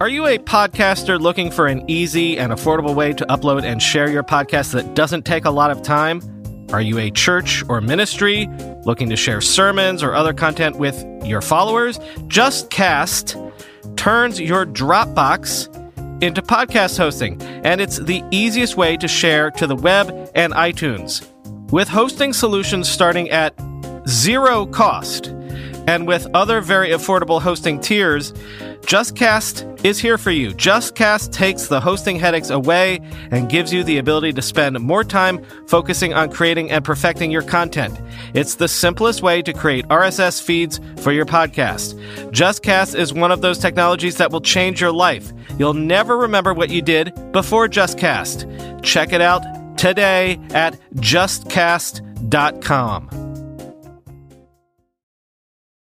Are you a podcaster looking for an easy and affordable way to upload and share your podcast that doesn't take a lot of time? Are you a church or ministry looking to share sermons or other content with your followers? JustCast turns your Dropbox into podcast hosting, and it's the easiest way to share to the web and iTunes. With hosting solutions starting at zero cost, and with other very affordable hosting tiers, JustCast is here for you. JustCast takes the hosting headaches away and gives you the ability to spend more time focusing on creating and perfecting your content. It's the simplest way to create RSS feeds for your podcast. JustCast is one of those technologies that will change your life. You'll never remember what you did before JustCast. Check it out today at justcast.com.